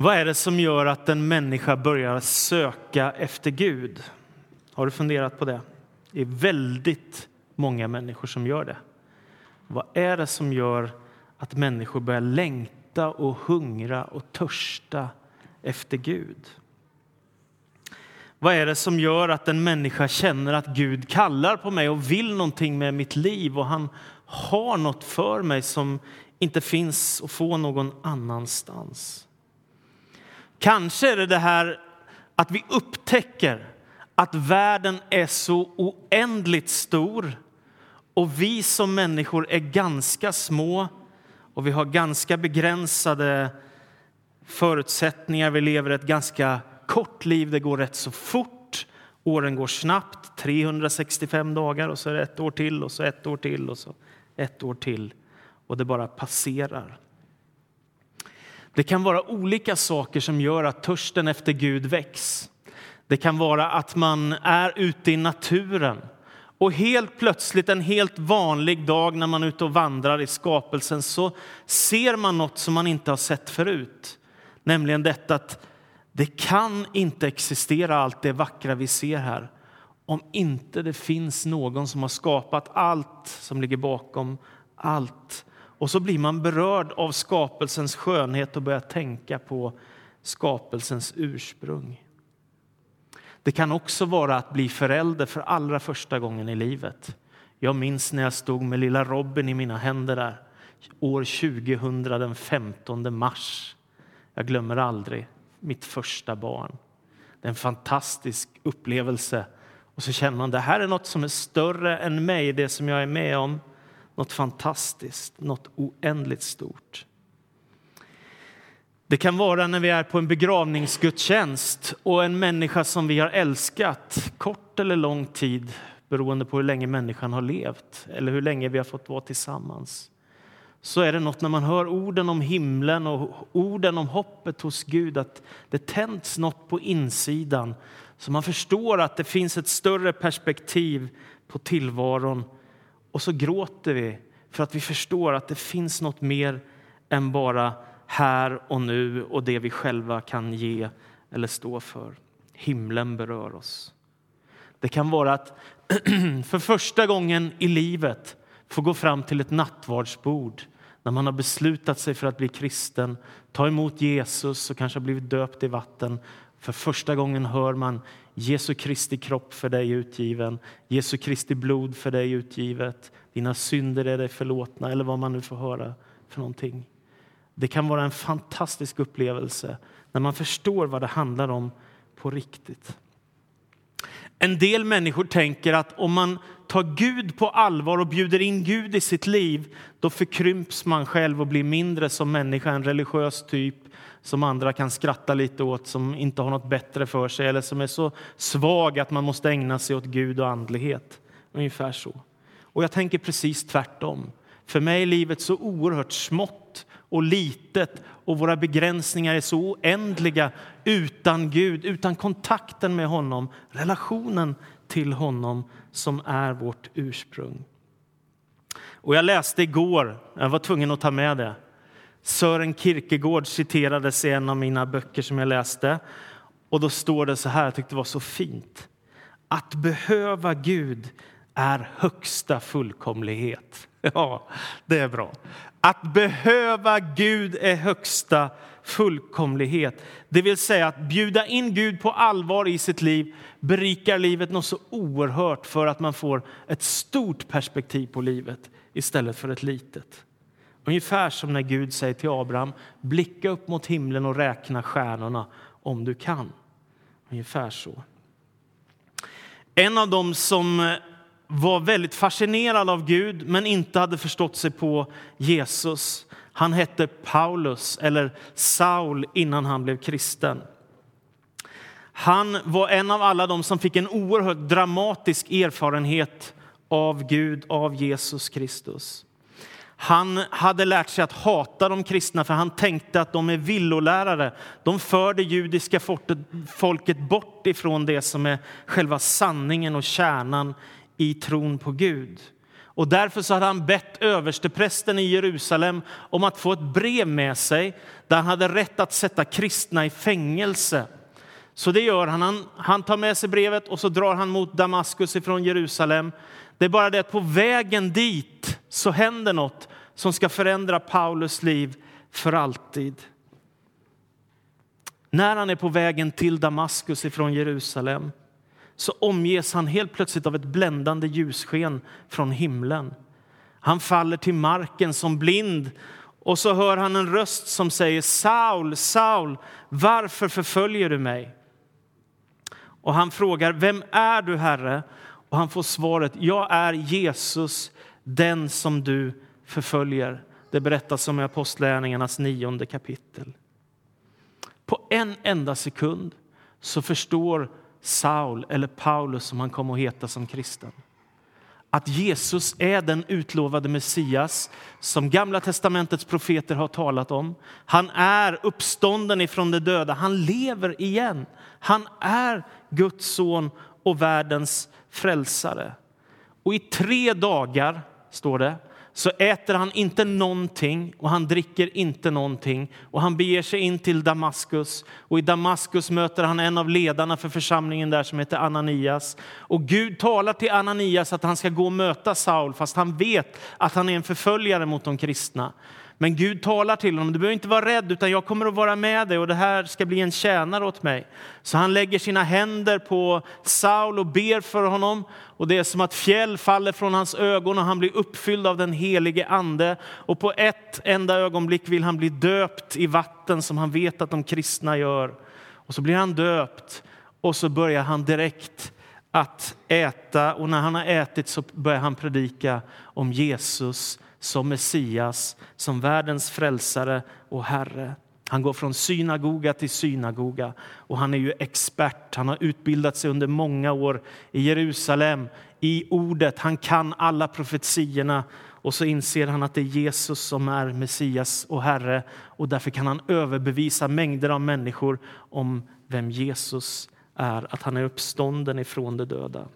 Vad är det som gör att en människa börjar söka efter Gud? Har du funderat på det? Det är väldigt många människor som gör det. Vad är det som gör att människor börjar längta och hungra och törsta efter Gud? Vad är det som gör att en människa känner att Gud kallar på mig och vill någonting med mitt liv och han har något för mig som inte finns att få någon annanstans? Kanske är det det här att vi upptäcker att världen är så oändligt stor och vi som människor är ganska små och vi har ganska begränsade förutsättningar. Vi lever ett ganska kort liv, det går rätt så fort. Åren går snabbt, 365 dagar och så är det ett år till och så ett år till och så ett år till. Och det bara passerar. Det kan vara olika saker som gör att törsten efter Gud väcks. Det kan vara att man är ute i naturen och helt plötsligt en helt vanlig dag när man är ute och vandrar i skapelsen så ser man något som man inte har sett förut. Nämligen detta att det kan inte existera allt det vackra vi ser här om inte det finns någon som har skapat allt som ligger bakom allt. Och så blir man berörd av skapelsens skönhet och börjar tänka på skapelsens ursprung. Det kan också vara att bli förälder för allra första gången i livet. Jag minns när jag stod med lilla Robin i mina händer där år 2000, den 15 mars. Jag glömmer aldrig mitt första barn. Det är en fantastisk upplevelse. Och så känner man det här är något som är större än mig, det som jag är med om. Något fantastiskt, något oändligt stort. Det kan vara när vi är på en begravningsgudstjänst och en människa som vi har älskat kort eller lång tid beroende på hur länge människan har levt eller hur länge vi har fått vara tillsammans så är det något när man hör orden om himlen och orden om hoppet hos Gud att det tänds något på insidan så man förstår att det finns ett större perspektiv på tillvaron. Och så gråter vi för att vi förstår att det finns något mer än bara här och nu och det vi själva kan ge eller stå för. Himlen berör oss. Det kan vara att för första gången i livet få gå fram till ett nattvardsbord när man har beslutat sig för att bli kristen, ta emot Jesus och kanske blivit döpt i vatten. För första gången hör man Jesu Kristi kropp för dig utgiven, Jesu Kristi blod för dig utgivet, dina synder är dig förlåtna eller vad man nu får höra för någonting. Det kan vara en fantastisk upplevelse när man förstår vad det handlar om på riktigt. En del människor tänker att om man tar Gud på allvar och bjuder in Gud i sitt liv då förkrymps man själv och blir mindre som människa, en religiös typ som andra kan skratta lite åt, som inte har något bättre för sig eller som är så svag att man måste ägna sig åt Gud och andlighet. Ungefär så. Och jag tänker precis tvärtom. För mig är livet så oerhört smått och litet och våra begränsningar är så oändliga utan Gud, utan kontakten med honom, relationen till honom som är vårt ursprung. Och jag läste igår, jag var tvungen att ta med det. Sören Kierkegaard citerades i en av mina böcker som jag läste. Och då står det så här, jag tyckte det var så fint. Att behöva Gud är högsta fullkomlighet. Ja, det är bra. Att behöva Gud är högsta fullkomlighet. Det vill säga att bjuda in Gud på allvar i sitt liv berikar livet något så oerhört för att man får ett stort perspektiv på livet istället för ett litet. Ungefär som när Gud säger till Abraham, blicka upp mot himlen och räkna stjärnorna om du kan. Ungefär så. En av dem som var väldigt fascinerad av Gud men inte hade förstått sig på Jesus. Han hette Paulus, eller Saul, innan han blev kristen. Han var en av alla dem som fick en oerhört dramatisk erfarenhet av Gud, av Jesus Kristus. Han hade lärt sig att hata de kristna för han tänkte att de är villolärare. De för det judiska folket bort ifrån det som är själva sanningen och kärnan i tron på Gud. Och därför så hade han bett översteprästen i Jerusalem om att få ett brev med sig där han hade rätt att sätta kristna i fängelse. Så det gör han. han. Han tar med sig brevet och så drar han mot Damaskus ifrån Jerusalem. Det är bara det att på vägen dit så händer något som ska förändra Paulus liv för alltid. När han är på vägen till Damaskus ifrån Jerusalem så omges han helt plötsligt av ett bländande ljussken från himlen. Han faller till marken som blind och så hör han en röst som säger Saul, Saul, varför förföljer du mig? Och han frågar, vem är du, Herre? Och han får svaret, jag är Jesus, den som du förföljer. Det berättas om i Apostlagärningarnas nionde kapitel. På en enda sekund så förstår Saul, eller Paulus som han kom att heta som kristen att Jesus är den utlovade Messias som Gamla testamentets profeter har talat om. Han är uppstånden ifrån de döda. Han lever igen. Han är Guds son och världens frälsare. Och i tre dagar, står det, så äter han inte någonting och han dricker inte någonting. Och han beger sig in till Damaskus och i Damaskus möter han en av ledarna för församlingen där som heter Ananias. Och Gud talar till Ananias att han ska gå och möta Saul fast han vet att han är en förföljare mot de kristna. Men Gud talar till honom, du behöver inte vara rädd utan jag kommer att vara med dig och det här ska bli en tjänare åt mig. Så han lägger sina händer på Saul och ber för honom och det är som att fjäll faller från hans ögon och han blir uppfylld av den helige ande. Och på ett enda ögonblick vill han bli döpt i vatten som han vet att de kristna gör. Och så blir han döpt och så börjar han direkt att äta och när han har ätit så börjar han predika om Jesus som Messias, som världens frälsare och Herre. Han går från synagoga till synagoga och han är ju expert. Han har utbildat sig under många år i Jerusalem i ordet. Han kan alla profetiorna och så inser han att det är Jesus som är Messias och Herre och därför kan han överbevisa mängder av människor om vem Jesus är, att han är uppstånden ifrån de döda.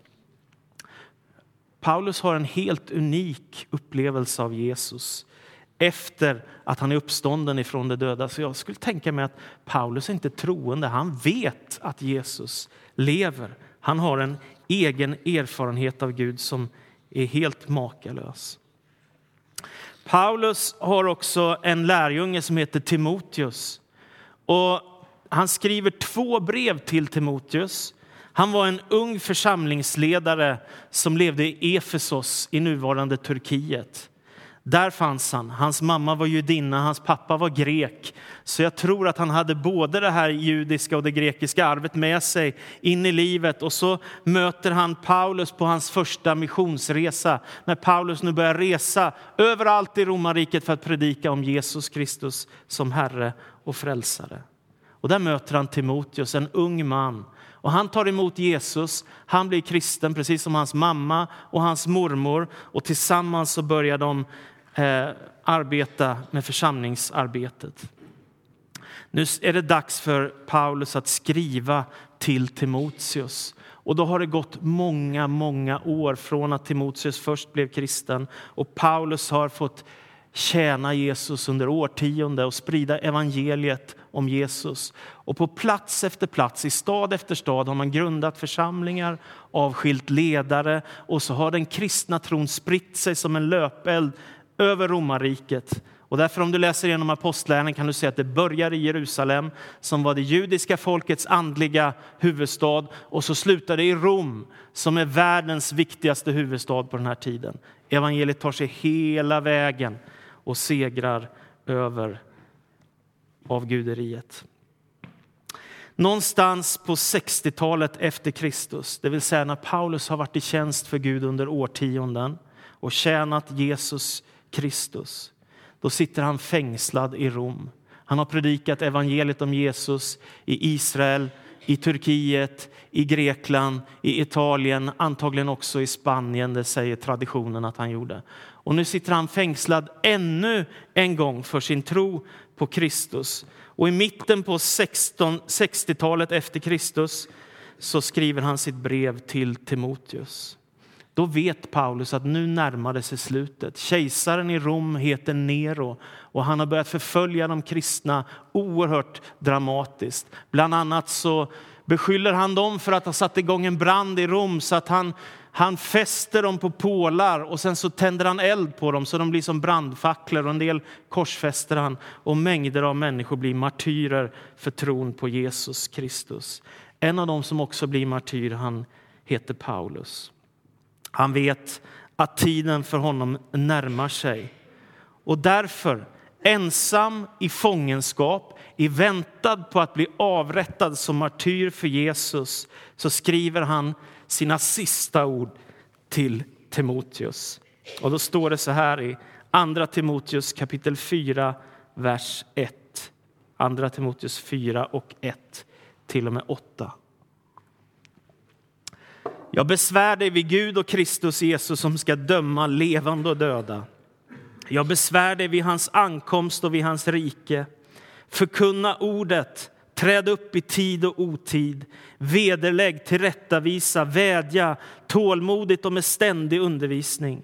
Paulus har en helt unik upplevelse av Jesus efter att han är uppstånden ifrån de döda. Så jag skulle tänka mig att Paulus är inte troende. Han vet att Jesus lever. Han har en egen erfarenhet av Gud som är helt makalös. Paulus har också en lärjunge som heter Timoteus. Och han skriver två brev till Timoteus. Han var en ung församlingsledare som levde i Efesos i nuvarande Turkiet. Där fanns han. Hans mamma var judinna, hans pappa var grek. Så jag tror att han hade både det här judiska och det grekiska arvet med sig in i livet. Och så möter han Paulus på hans första missionsresa. När Paulus nu börjar resa överallt i romarriket för att predika om Jesus Kristus som Herre och Frälsare. Och där möter han Timoteus, en ung man och han tar emot Jesus, han blir kristen precis som hans mamma och hans mormor. Och tillsammans så börjar de eh, arbeta med församlingsarbetet. Nu är det dags för Paulus att skriva till Timoteus. Och då har det gått många, många år från att Timoteus först blev kristen och Paulus har fått tjäna Jesus under årtionde och sprida evangeliet om Jesus. Och på plats efter plats, i stad efter stad har man grundat församlingar, avskilt ledare och så har den kristna tron spritt sig som en löpeld över romarriket. Och därför om du läser igenom apostlärningen kan du se att det börjar i Jerusalem som var det judiska folkets andliga huvudstad och så slutar det i Rom som är världens viktigaste huvudstad på den här tiden. Evangeliet tar sig hela vägen och segrar över avguderiet. Någonstans på 60-talet efter Kristus, det vill säga när Paulus har varit i tjänst för Gud under årtionden och tjänat Jesus Kristus, då sitter han fängslad i Rom. Han har predikat evangeliet om Jesus i Israel, i Turkiet, i Grekland, i Italien, antagligen också i Spanien. Det säger traditionen att han gjorde. Och nu sitter han fängslad ännu en gång för sin tro på Kristus. Och i mitten på 60-talet efter Kristus så skriver han sitt brev till Timoteus. Då vet Paulus att nu närmade sig slutet. Kejsaren i Rom heter Nero och han har börjat förfölja de kristna oerhört dramatiskt. Bland annat så beskyller han dem för att ha satt igång en brand i Rom så att han, han fäster dem på pålar och sen så tänder han eld på dem så de blir som brandfacklor och en del korsfäster han och mängder av människor blir martyrer för tron på Jesus Kristus. En av dem som också blir martyr han heter Paulus. Han vet att tiden för honom närmar sig. Och därför, ensam i fångenskap, i väntan på att bli avrättad som martyr för Jesus, så skriver han sina sista ord till Timoteus. Och då står det så här i Andra Timoteus kapitel 4, vers 1. Andra Timoteus 4 och 1 till och med 8. Jag besvär dig vid Gud och Kristus Jesus som ska döma levande och döda. Jag besvär dig vid hans ankomst och vid hans rike. Förkunna ordet, träd upp i tid och otid. Vederlägg, tillrättavisa, vädja tålmodigt och med ständig undervisning.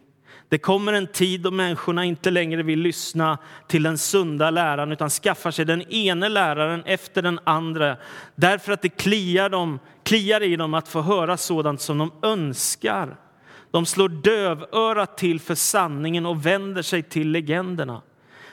Det kommer en tid då människorna inte längre vill lyssna till den sunda läran utan skaffar sig den ene läraren efter den andra därför att det kliar, dem, kliar i dem att få höra sådant som de önskar. De slår dövörat till för sanningen och vänder sig till legenderna.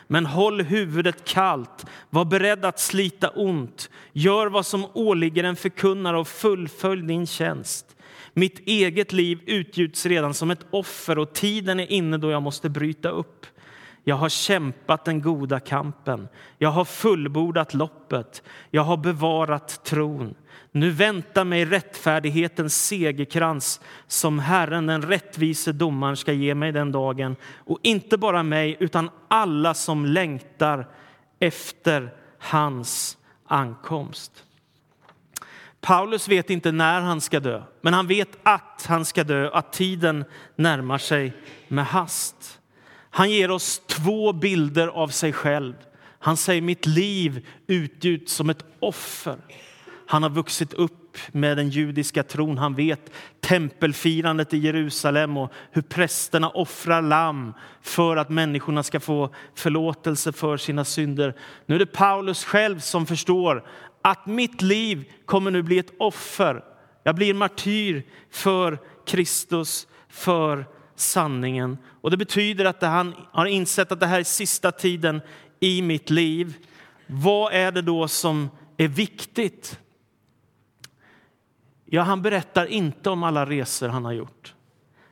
Men håll huvudet kallt, var beredd att slita ont. Gör vad som åligger en förkunnare och fullfölj din tjänst. Mitt eget liv utgjuts redan som ett offer och tiden är inne då jag måste bryta upp. Jag har kämpat den goda kampen. Jag har fullbordat loppet. Jag har bevarat tron. Nu väntar mig rättfärdighetens segerkrans som Herren, den rättvise domaren, ska ge mig den dagen. Och inte bara mig, utan alla som längtar efter hans ankomst. Paulus vet inte när han ska dö, men han vet att han ska dö, att tiden närmar sig med hast. Han ger oss två bilder av sig själv. Han säger mitt liv utgjuts som ett offer. Han har vuxit upp med den judiska tron. Han vet tempelfirandet i Jerusalem och hur prästerna offrar lamm för att människorna ska få förlåtelse för sina synder. Nu är det Paulus själv som förstår att mitt liv kommer nu bli ett offer. Jag blir martyr för Kristus, för sanningen. Och Det betyder att han har insett att det här är sista tiden i mitt liv. Vad är det då som är viktigt? Ja, han berättar inte om alla resor han har gjort.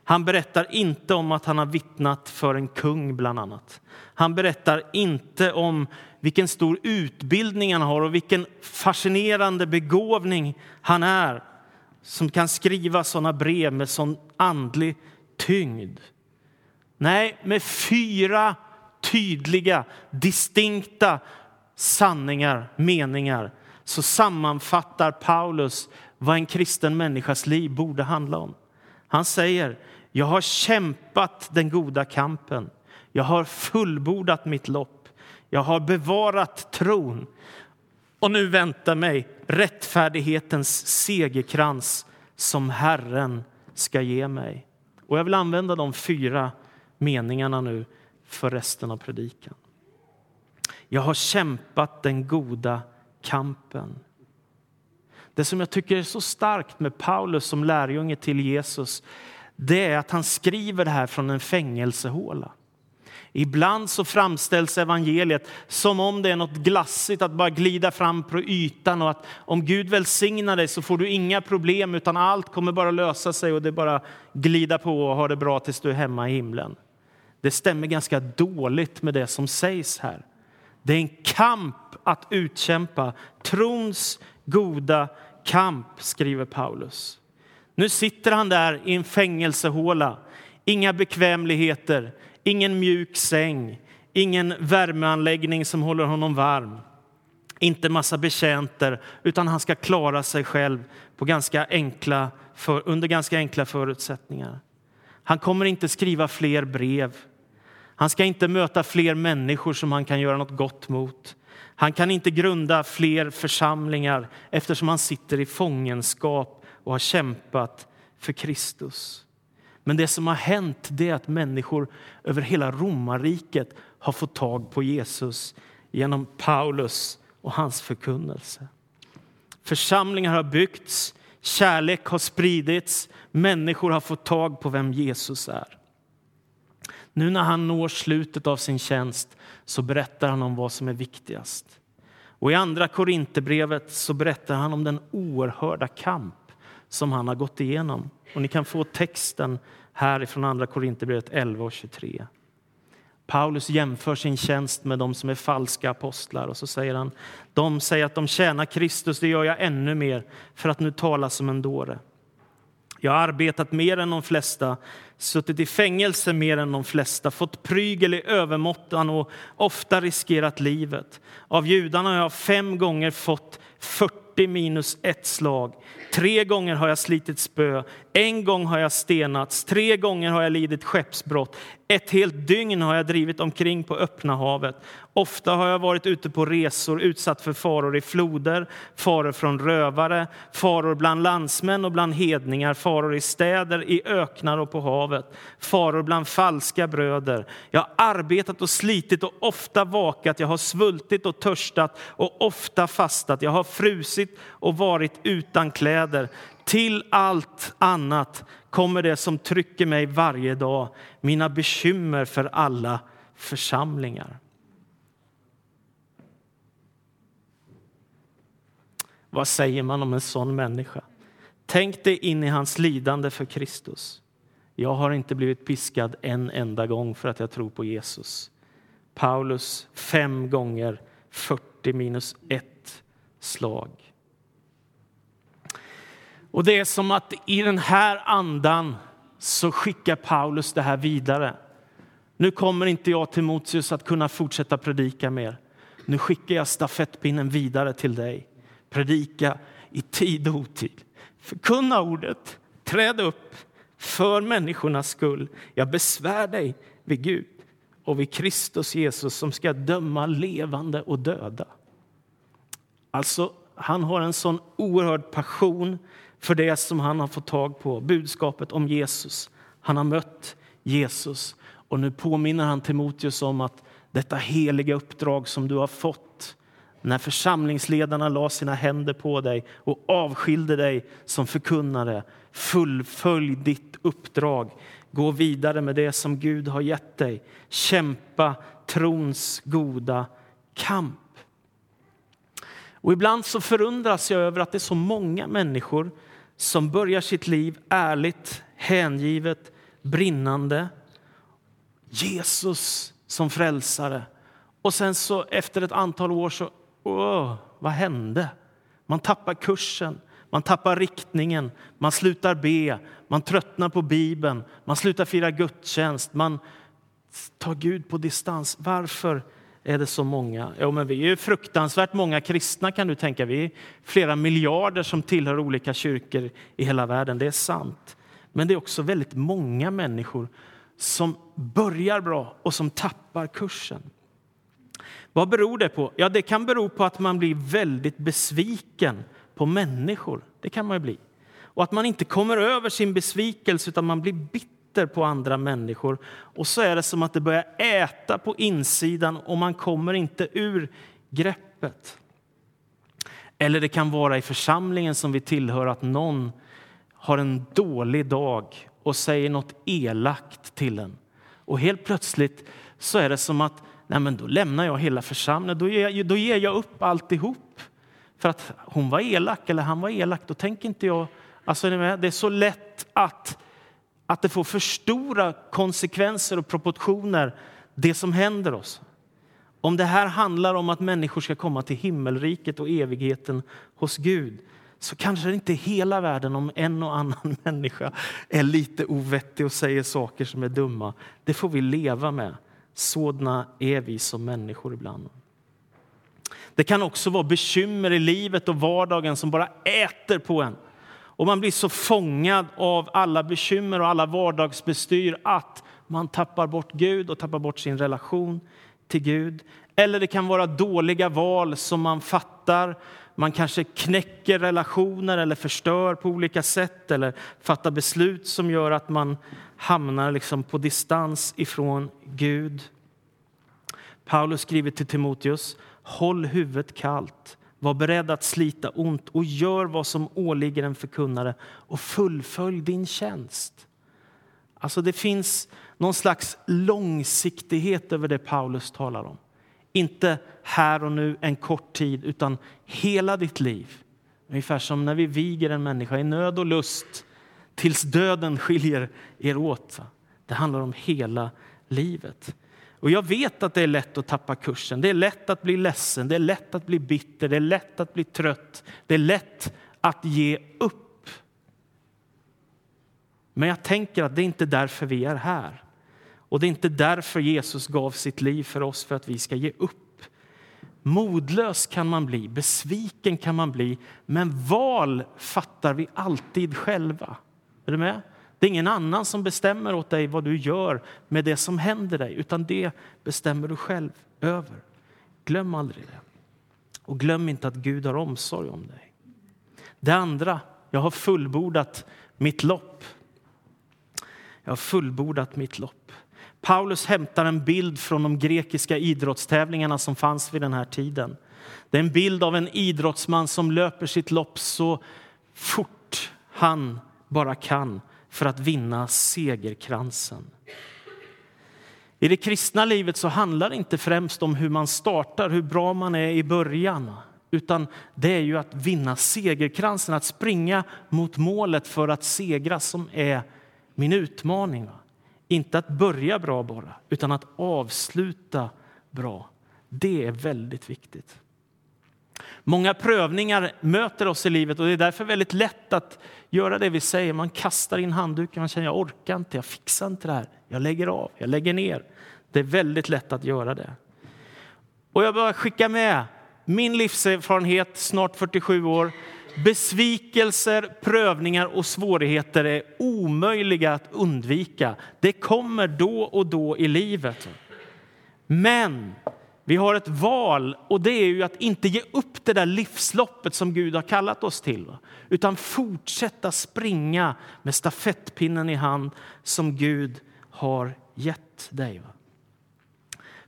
Han berättar inte om att han har vittnat för en kung, bland annat. Han berättar inte om vilken stor utbildning han har och vilken fascinerande begåvning han är som kan skriva såna brev med sån andlig tyngd. Nej, med fyra tydliga, distinkta sanningar, meningar så sammanfattar Paulus vad en kristen människas liv borde handla om. Han säger jag har kämpat den goda kampen. Jag har fullbordat mitt lopp. Jag har bevarat tron. Och nu väntar mig rättfärdighetens segerkrans som Herren ska ge mig. Och jag vill använda de fyra meningarna nu för resten av predikan. Jag har kämpat den goda kampen. Det som jag tycker är så starkt med Paulus som lärjunge till Jesus det är att han skriver det här från en fängelsehåla. Ibland så framställs evangeliet som om det är något glassigt att bara glida fram på ytan och att om Gud välsignar dig så får du inga problem utan allt kommer bara lösa sig och det är bara glida på och ha det bra tills du är hemma i himlen. Det stämmer ganska dåligt med det som sägs här. Det är en kamp att utkämpa, trons goda kamp, skriver Paulus. Nu sitter han där i en fängelsehåla. Inga bekvämligheter, ingen mjuk säng, ingen värmeanläggning som håller honom varm. Inte massa betjänter, utan han ska klara sig själv på ganska enkla, för, under ganska enkla förutsättningar. Han kommer inte skriva fler brev. Han ska inte möta fler människor som han kan göra något gott mot. Han kan inte grunda fler församlingar eftersom han sitter i fångenskap och har kämpat för Kristus. Men det som har hänt det är att människor över hela romarriket har fått tag på Jesus genom Paulus och hans förkunnelse. Församlingar har byggts, kärlek har spridits, människor har fått tag på vem Jesus är. Nu när han når slutet av sin tjänst så berättar han om vad som är viktigast. Och I Andra Korinthierbrevet så berättar han om den oerhörda kamp som han har gått igenom. Och Ni kan få texten här från Andra Korinthierbrevet 11 och 23. Paulus jämför sin tjänst med de som är falska apostlar och så säger han de säger att de tjänar Kristus, det gör jag ännu mer för att nu tala som en dåre. Jag har arbetat mer än de flesta, suttit i fängelse mer än de flesta, fått prygel i övermåttan och ofta riskerat livet. Av judarna har jag fem gånger fått 40 minus ett slag. Tre gånger har jag slitit spö, en gång har jag stenats, tre gånger har jag lidit skeppsbrott. Ett helt dygn har jag drivit omkring på öppna havet. Ofta har jag varit ute på resor, utsatt för faror i floder, faror från rövare, faror bland landsmän och bland hedningar, faror i städer, i öknar och på havet, faror bland falska bröder. Jag har arbetat och slitit och ofta vakat, jag har svultit och törstat och ofta fastat. Jag har frusit och varit utan kläder. Till allt annat kommer det som trycker mig varje dag, mina bekymmer för alla församlingar. Vad säger man om en sån människa? Tänk dig in i hans lidande för Kristus. Jag har inte blivit piskad en enda gång för att jag tror på Jesus. Paulus fem gånger 40 minus ett slag. Och det är som att i den här andan så skickar Paulus det här vidare. Nu kommer inte jag Timoteus att kunna fortsätta predika mer. Nu skickar jag stafettpinnen vidare till dig. Predika i tid och otid. Förkunna ordet, träd upp för människornas skull. Jag besvär dig vid Gud och vid Kristus Jesus som ska döma levande och döda. Alltså, han har en sån oerhörd passion för det som han har fått tag på, budskapet om Jesus. Han har mött Jesus och nu påminner han Timoteus om att detta heliga uppdrag som du har fått när församlingsledarna la sina händer på dig och avskilde dig som förkunnare. Fullfölj ditt uppdrag. Gå vidare med det som Gud har gett dig. Kämpa trons goda kamp. Och ibland så förundras jag över att det är så många människor som börjar sitt liv ärligt, hängivet, brinnande. Jesus som frälsare. Och sen så efter ett antal år så, åh, vad hände? Man tappar kursen, man tappar riktningen, man slutar be, man tröttnar på Bibeln, man slutar fira gudstjänst, man tar Gud på distans. Varför är det så många? Jo, men vi är fruktansvärt många kristna kan du tänka. Vi är flera miljarder som tillhör olika kyrkor i hela världen. Det är sant. Men det är också väldigt många människor som börjar bra och som tappar kursen. Vad beror det på? Ja, det kan bero på att man blir väldigt besviken på människor. Det kan man bli. Och att man inte kommer över sin besvikelse utan man blir bitter bitter på andra människor. Och så är det som att det börjar äta på insidan och man kommer inte ur greppet. Eller det kan vara i församlingen som vi tillhör att någon har en dålig dag och säger något elakt till en. Och helt plötsligt så är det som att nej men då lämnar jag hela församlingen. Då ger, då ger jag upp alltihop. För att hon var elak eller han var elak. Då tänker inte jag... Alltså det är så lätt att att det får för stora konsekvenser och proportioner, det som händer oss. Om det här handlar om att människor ska komma till himmelriket och evigheten hos Gud så kanske det inte hela världen om en och annan människa är lite ovettig och säger saker som är dumma. Det får vi leva med. Sådana är vi som människor ibland. Det kan också vara bekymmer i livet och vardagen som bara äter på en. Och man blir så fångad av alla bekymmer och alla vardagsbestyr att man tappar bort Gud och tappar bort sin relation till Gud. Eller det kan vara dåliga val som man fattar. Man kanske knäcker relationer eller förstör på olika sätt eller fattar beslut som gör att man hamnar liksom på distans ifrån Gud. Paulus skriver till Timoteus, håll huvudet kallt, var beredd att slita ont och gör vad som åligger en förkunnare och fullfölj din tjänst. Alltså det finns någon slags långsiktighet över det Paulus talar om. Inte här och nu, en kort tid, utan hela ditt liv. Ungefär som när vi viger en människa i nöd och lust tills döden skiljer er åt. Det handlar om hela livet. Och jag vet att det är lätt att tappa kursen. Det är lätt att bli ledsen, det är lätt att bli bitter, det är lätt att bli trött. Det är lätt att ge upp. Men jag tänker att det är inte därför vi är här. Och det är inte därför Jesus gav sitt liv för oss, för att vi ska ge upp. Modlös kan man bli, besviken kan man bli, men val fattar vi alltid själva. Är du med? Det är ingen annan som bestämmer åt dig vad du gör med det som händer dig, utan det bestämmer du själv över. Glöm aldrig det. Och glöm inte att Gud har omsorg om dig. Det andra, jag har fullbordat mitt lopp. Jag har fullbordat mitt lopp. Paulus hämtar en bild från de grekiska idrottstävlingarna som fanns vid den här tiden. Det är en bild av en idrottsman som löper sitt lopp så fort han bara kan för att vinna segerkransen. I det kristna livet så handlar det inte främst om hur man startar, hur bra man är i början utan det är ju att vinna segerkransen, att springa mot målet för att segra som är min utmaning. Inte att börja bra bara, utan att avsluta bra. Det är väldigt viktigt. Många prövningar möter oss i livet och det är därför väldigt lätt att göra det vi säger. Man kastar in handduken, man känner jag orkar inte, jag fixar inte det här. Jag lägger av, jag lägger ner. Det är väldigt lätt att göra det. Och jag bara skicka med min livserfarenhet, snart 47 år. Besvikelser, prövningar och svårigheter är omöjliga att undvika. Det kommer då och då i livet. Men vi har ett val och det är ju att inte ge upp det där livsloppet som Gud har kallat oss till. Utan fortsätta springa med stafettpinnen i hand som Gud har gett dig.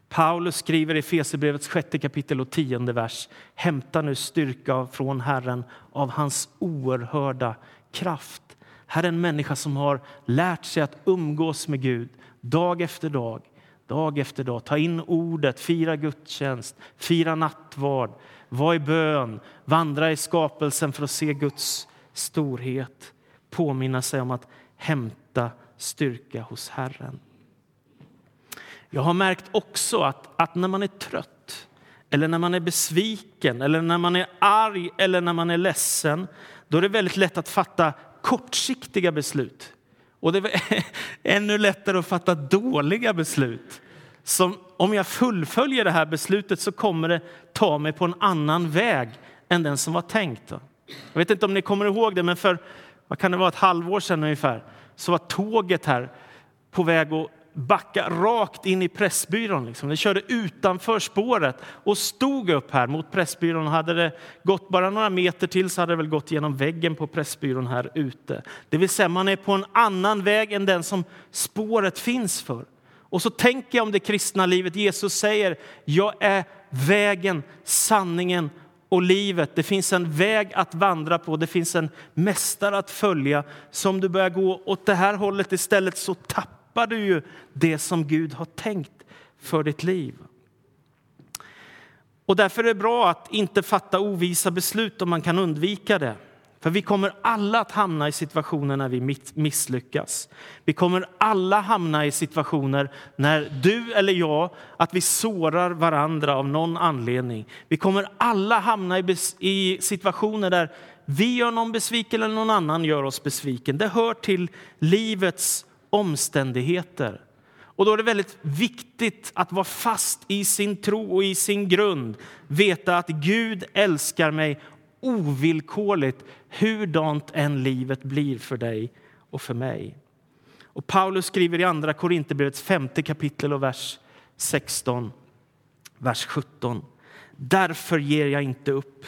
Paulus skriver i Fesebrevets sjätte kapitel och tionde vers. Hämta nu styrka från Herren av hans oerhörda kraft. Här är en människa som har lärt sig att umgås med Gud dag efter dag dag efter dag. Ta in ordet, fira gudstjänst, fira nattvard, var i bön, vandra i skapelsen för att se Guds storhet. Påminna sig om att hämta styrka hos Herren. Jag har märkt också att, att när man är trött eller när man är besviken, eller när man är arg eller när man är ledsen då är det väldigt lätt att fatta kortsiktiga beslut. Och det är ännu lättare att fatta dåliga beslut. Som om jag fullföljer det här beslutet så kommer det ta mig på en annan väg än den som var tänkt. Jag vet inte om ni kommer ihåg det, men för vad kan det vara, ett halvår sedan ungefär så var tåget här på väg att backa rakt in i Pressbyrån. Liksom. Den körde utanför spåret och stod upp här mot Pressbyrån. Hade det gått bara några meter till så hade det väl gått genom väggen på Pressbyrån här ute. Det vill säga man är på en annan väg än den som spåret finns för. Och så tänker jag om det kristna livet. Jesus säger, jag är vägen, sanningen och livet. Det finns en väg att vandra på, det finns en mästare att följa. Så om du börjar gå åt det här hållet istället så tappar tappar du ju det som Gud har tänkt för ditt liv. Och därför är det bra att inte fatta ovisa beslut om man kan undvika det. För vi kommer alla att hamna i situationer när vi misslyckas. Vi kommer alla hamna i situationer när du eller jag, att vi sårar varandra av någon anledning. Vi kommer alla hamna i situationer där vi gör någon besviken eller någon annan gör oss besviken. Det hör till livets omständigheter. Och då är det väldigt viktigt att vara fast i sin tro och i sin grund. Veta att Gud älskar mig ovillkorligt hurdant än livet blir för dig och för mig. Och Paulus skriver i Andra Korinthierbrevets femte kapitel och vers 16. vers 17. Därför ger jag inte upp.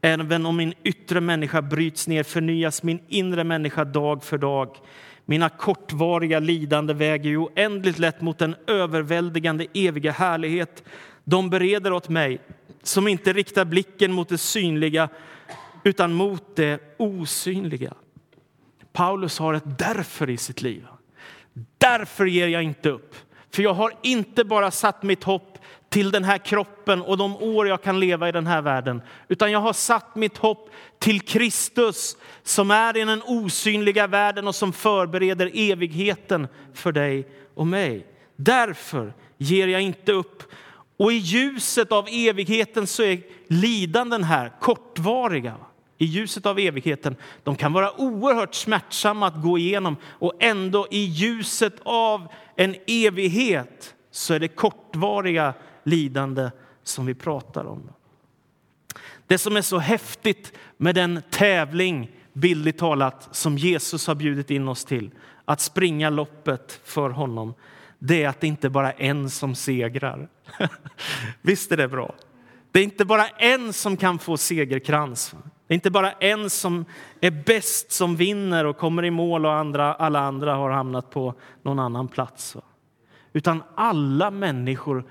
Även om min yttre människa bryts ner förnyas min inre människa dag för dag. Mina kortvariga lidande väger ju oändligt lätt mot den överväldigande eviga härlighet de bereder åt mig som inte riktar blicken mot det synliga utan mot det osynliga. Paulus har ett därför i sitt liv. Därför ger jag inte upp. För jag har inte bara satt mitt hopp till den här kroppen och de år jag kan leva i den här världen. Utan jag har satt mitt hopp till Kristus som är i den osynliga världen och som förbereder evigheten för dig och mig. Därför ger jag inte upp. Och i ljuset av evigheten så är lidanden här kortvariga i ljuset av evigheten. De kan vara oerhört smärtsamma att gå igenom och ändå i ljuset av en evighet så är det kortvariga lidande som vi pratar om. Det som är så häftigt med den tävling, bildligt talat, som Jesus har bjudit in oss till, att springa loppet för honom, det är att det inte bara är en som segrar. Visst är det bra? Det är inte bara en som kan få segerkrans. Det är inte bara en som är bäst som vinner och kommer i mål och andra, alla andra har hamnat på någon annan plats. Utan alla människor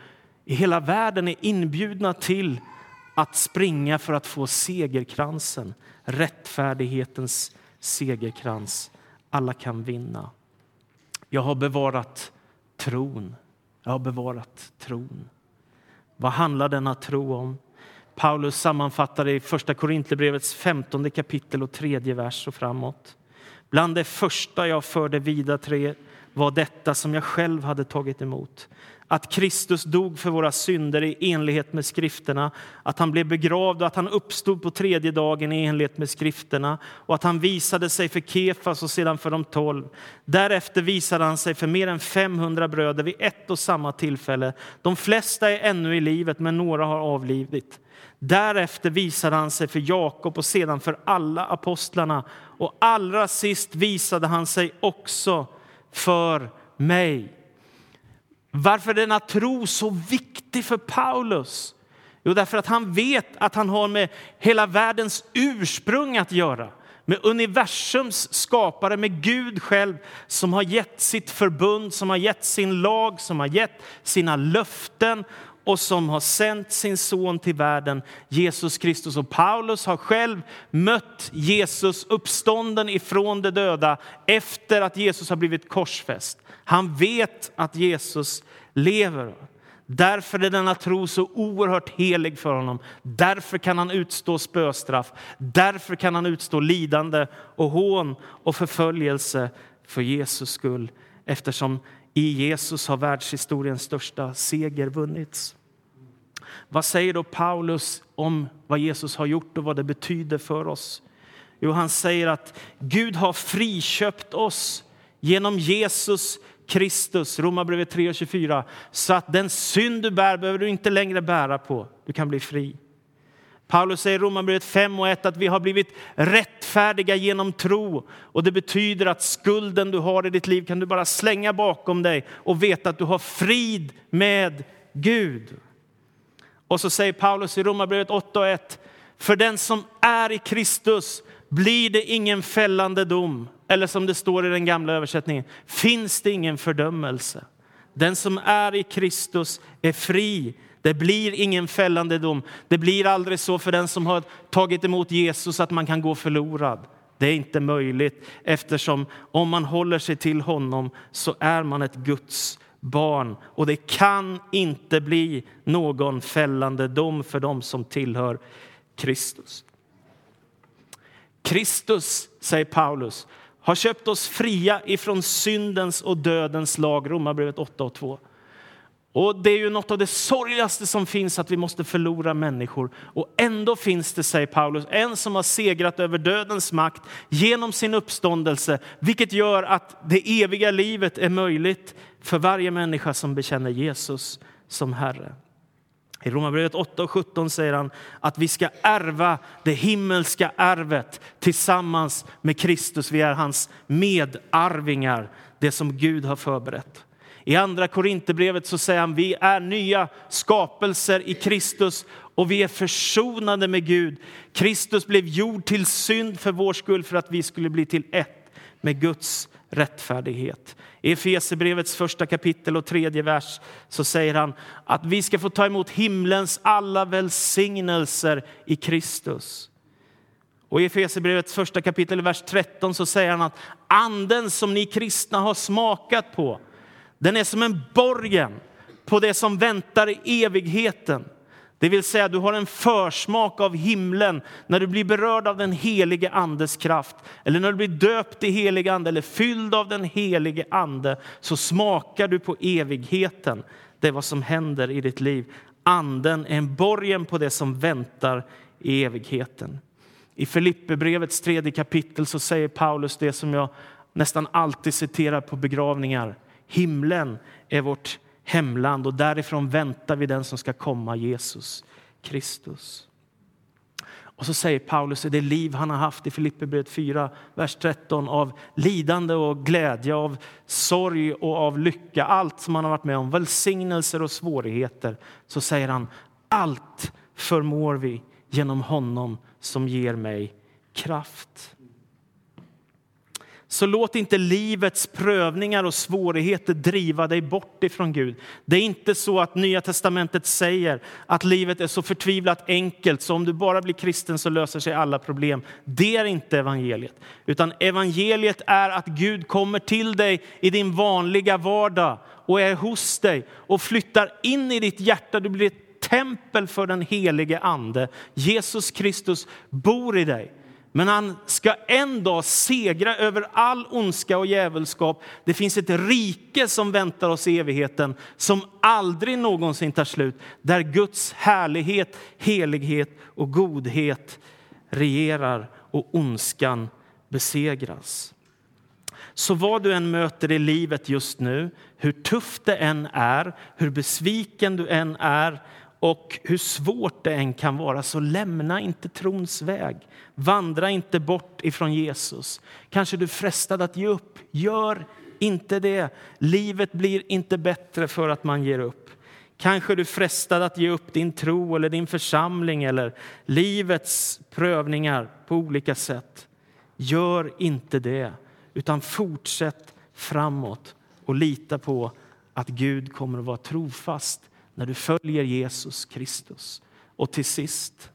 i hela världen är inbjudna till att springa för att få segerkransen, rättfärdighetens segerkrans. Alla kan vinna. Jag har bevarat tron. Jag har bevarat tron. Vad handlar denna tro om? Paulus sammanfattar det i Första Korinthierbrevets 15 kapitel och tredje vers och framåt. Bland det första jag förde vidare var detta som jag själv hade tagit emot att Kristus dog för våra synder i enlighet med skrifterna, att han blev begravd och att han uppstod på tredje dagen i enlighet med skrifterna och att han visade sig för Kefas och sedan för de tolv. Därefter visade han sig för mer än 500 bröder vid ett och samma tillfälle. De flesta är ännu i livet, men några har avlidit. Därefter visade han sig för Jakob och sedan för alla apostlarna och allra sist visade han sig också för mig. Varför är denna tro så viktig för Paulus? Jo, därför att han vet att han har med hela världens ursprung att göra. Med universums skapare, med Gud själv som har gett sitt förbund, som har gett sin lag, som har gett sina löften och som har sänt sin son till världen, Jesus Kristus. Och Paulus har själv mött Jesus uppstånden ifrån de döda efter att Jesus har blivit korsfäst. Han vet att Jesus lever. Därför är denna tro så oerhört helig för honom. Därför kan han utstå spöstraff. Därför kan han utstå lidande och hån och förföljelse för Jesus skull eftersom i Jesus har världshistoriens största seger vunnits. Vad säger då Paulus om vad Jesus har gjort och vad det betyder för oss? Jo, han säger att Gud har friköpt oss genom Jesus Kristus, Romarbrevet 3.24, så att den synd du bär behöver du inte längre bära på. Du kan bli fri. Paulus säger i Romarbrevet 5 och 1 att vi har blivit rättfärdiga genom tro. Och Det betyder att skulden du har i ditt liv kan du bara slänga bakom dig och veta att du har frid med Gud. Och så säger Paulus i Romarbrevet 8 och 1. För den som är i Kristus blir det ingen fällande dom. Eller som det står i den gamla översättningen, finns det ingen fördömelse. Den som är i Kristus är fri. Det blir ingen fällande dom. Det blir aldrig så för den som har tagit emot Jesus att man kan gå förlorad. Det är inte möjligt eftersom om man håller sig till honom så är man ett Guds barn och det kan inte bli någon fällande dom för dem som tillhör Kristus. Kristus, säger Paulus, har köpt oss fria ifrån syndens och dödens lag. Romarbrevet 8 och 2. Och Det är ju något av det sorgligaste som finns att vi måste förlora människor. Och ändå finns det, säger Paulus, en som har segrat över dödens makt genom sin uppståndelse, vilket gör att det eviga livet är möjligt för varje människa som bekänner Jesus som Herre. I Romarbrevet 8 och 17 säger han att vi ska ärva det himmelska arvet tillsammans med Kristus. Vi är hans medarvingar, det som Gud har förberett. I andra Korinthierbrevet så säger han vi är nya skapelser i Kristus och vi är försonade med Gud. Kristus blev gjord till synd för vår skull för att vi skulle bli till ett med Guds rättfärdighet. I Efesierbrevets första kapitel och tredje vers så säger han att vi ska få ta emot himlens alla välsignelser i Kristus. Och I Efesierbrevets första kapitel, vers 13, så säger han att anden som ni kristna har smakat på, den är som en borgen på det som väntar i evigheten. Det vill säga, du har en försmak av himlen när du blir berörd av den helige Andes kraft. Eller när du blir döpt i helig ande eller fylld av den helige Ande så smakar du på evigheten. Det är vad som händer i ditt liv. Anden är en borgen på det som väntar i evigheten. I Filipperbrevets tredje kapitel så säger Paulus det som jag nästan alltid citerar på begravningar. Himlen är vårt hemland och därifrån väntar vi den som ska komma, Jesus Kristus. Och så säger Paulus i det liv han har haft i Filipperbrevet 4, vers 13 av lidande och glädje, av sorg och av lycka, allt som han har varit med om, välsignelser och svårigheter, så säger han allt förmår vi genom honom som ger mig kraft. Så låt inte livets prövningar och svårigheter driva dig bort ifrån Gud. Det är inte så att Nya testamentet säger att livet är så förtvivlat enkelt så om du bara blir kristen så löser sig alla problem. Det är inte evangeliet. Utan evangeliet är att Gud kommer till dig i din vanliga vardag och är hos dig och flyttar in i ditt hjärta. Du blir ett tempel för den helige Ande. Jesus Kristus bor i dig. Men han ska en dag segra över all ondska och djävulskap. Det finns ett rike som väntar oss i evigheten som aldrig någonsin tar slut. Där Guds härlighet, helighet och godhet regerar och ondskan besegras. Så vad du än möter i livet just nu, hur tufft det än är, hur besviken du än är, och hur svårt det än kan vara, så lämna inte trons väg. Vandra inte bort ifrån Jesus. Kanske du är frestad att ge upp. Gör inte det. Livet blir inte bättre för att man ger upp. Kanske du är frestad att ge upp din tro eller din församling eller livets prövningar på olika sätt. Gör inte det, utan fortsätt framåt och lita på att Gud kommer att vara trofast när du följer Jesus Kristus. Och till sist,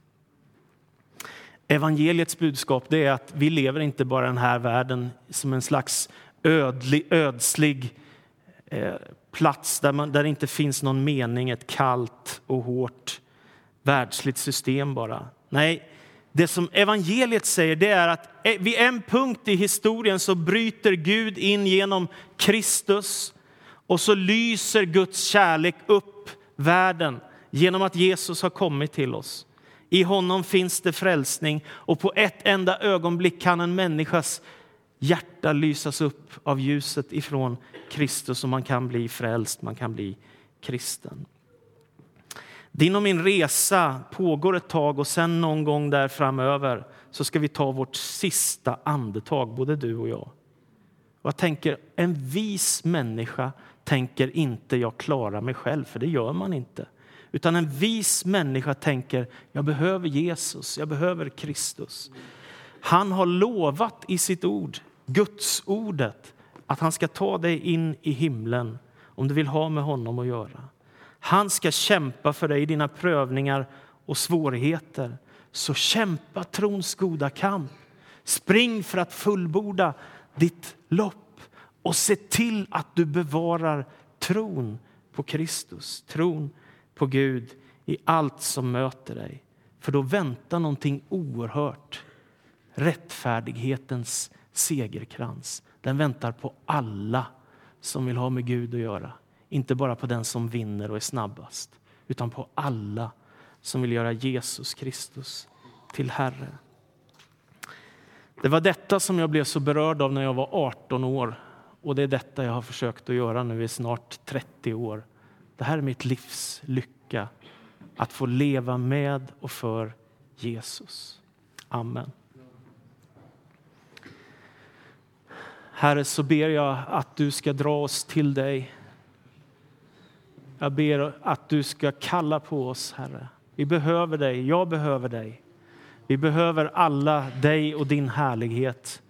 evangeliets budskap det är att vi lever inte bara i den här världen som en slags ödlig, ödslig eh, plats där, man, där det inte finns någon mening, ett kallt och hårt världsligt system bara. Nej, det som evangeliet säger det är att eh, vid en punkt i historien så bryter Gud in genom Kristus och så lyser Guds kärlek upp världen genom att Jesus har kommit till oss. I honom finns det frälsning och på ett enda ögonblick kan en människas hjärta lysas upp av ljuset ifrån Kristus och man kan bli frälst, man kan bli kristen. Din och min resa pågår ett tag och sen någon gång där framöver så ska vi ta vårt sista andetag, både du och jag. Och jag tänker, en vis människa tänker inte jag klarar mig själv, för det gör man inte. Utan en vis människa tänker jag behöver Jesus, jag behöver Kristus. Han har lovat i sitt ord, Guds ordet, att han ska ta dig in i himlen om du vill ha med honom att göra. Han ska kämpa för dig i dina prövningar och svårigheter. Så kämpa trons goda kamp. Spring för att fullborda ditt lopp och se till att du bevarar tron på Kristus, tron på Gud i allt som möter dig. För då väntar någonting oerhört. Rättfärdighetens segerkrans. Den väntar på alla som vill ha med Gud att göra. Inte bara på den som vinner och är snabbast, utan på alla som vill göra Jesus Kristus till Herre. Det var detta som jag blev så berörd av när jag var 18 år och det är detta jag har försökt att göra nu i snart 30 år. Det här är mitt livs lycka, att få leva med och för Jesus. Amen. Herre, så ber jag att du ska dra oss till dig Jag ber att du ska kalla på oss, Herre. Vi behöver dig. Jag behöver dig. Vi behöver alla dig och din härlighet.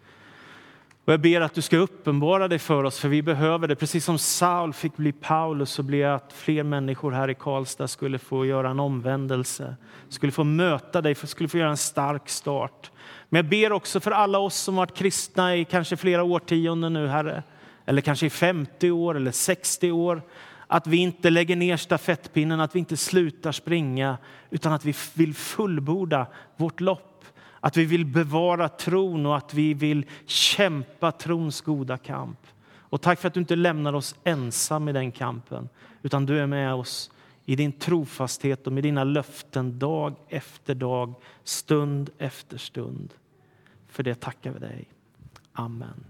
Och jag ber att du ska uppenbara dig för oss, för vi behöver det. Precis som Saul fick bli Paulus så blir jag att fler människor här i Karlstad skulle få göra en omvändelse, skulle få möta dig, skulle få göra en stark start. Men jag ber också för alla oss som varit kristna i kanske flera årtionden nu, Herre, eller kanske i 50 år eller 60 år, att vi inte lägger ner stafettpinnen, att vi inte slutar springa, utan att vi vill fullborda vårt lopp att vi vill bevara tron och att vi vill kämpa trons goda kamp. Och tack för att du inte lämnar oss ensam i den kampen, utan du är med oss i din trofasthet och med dina löften dag efter dag, stund efter stund. För det tackar vi dig. Amen.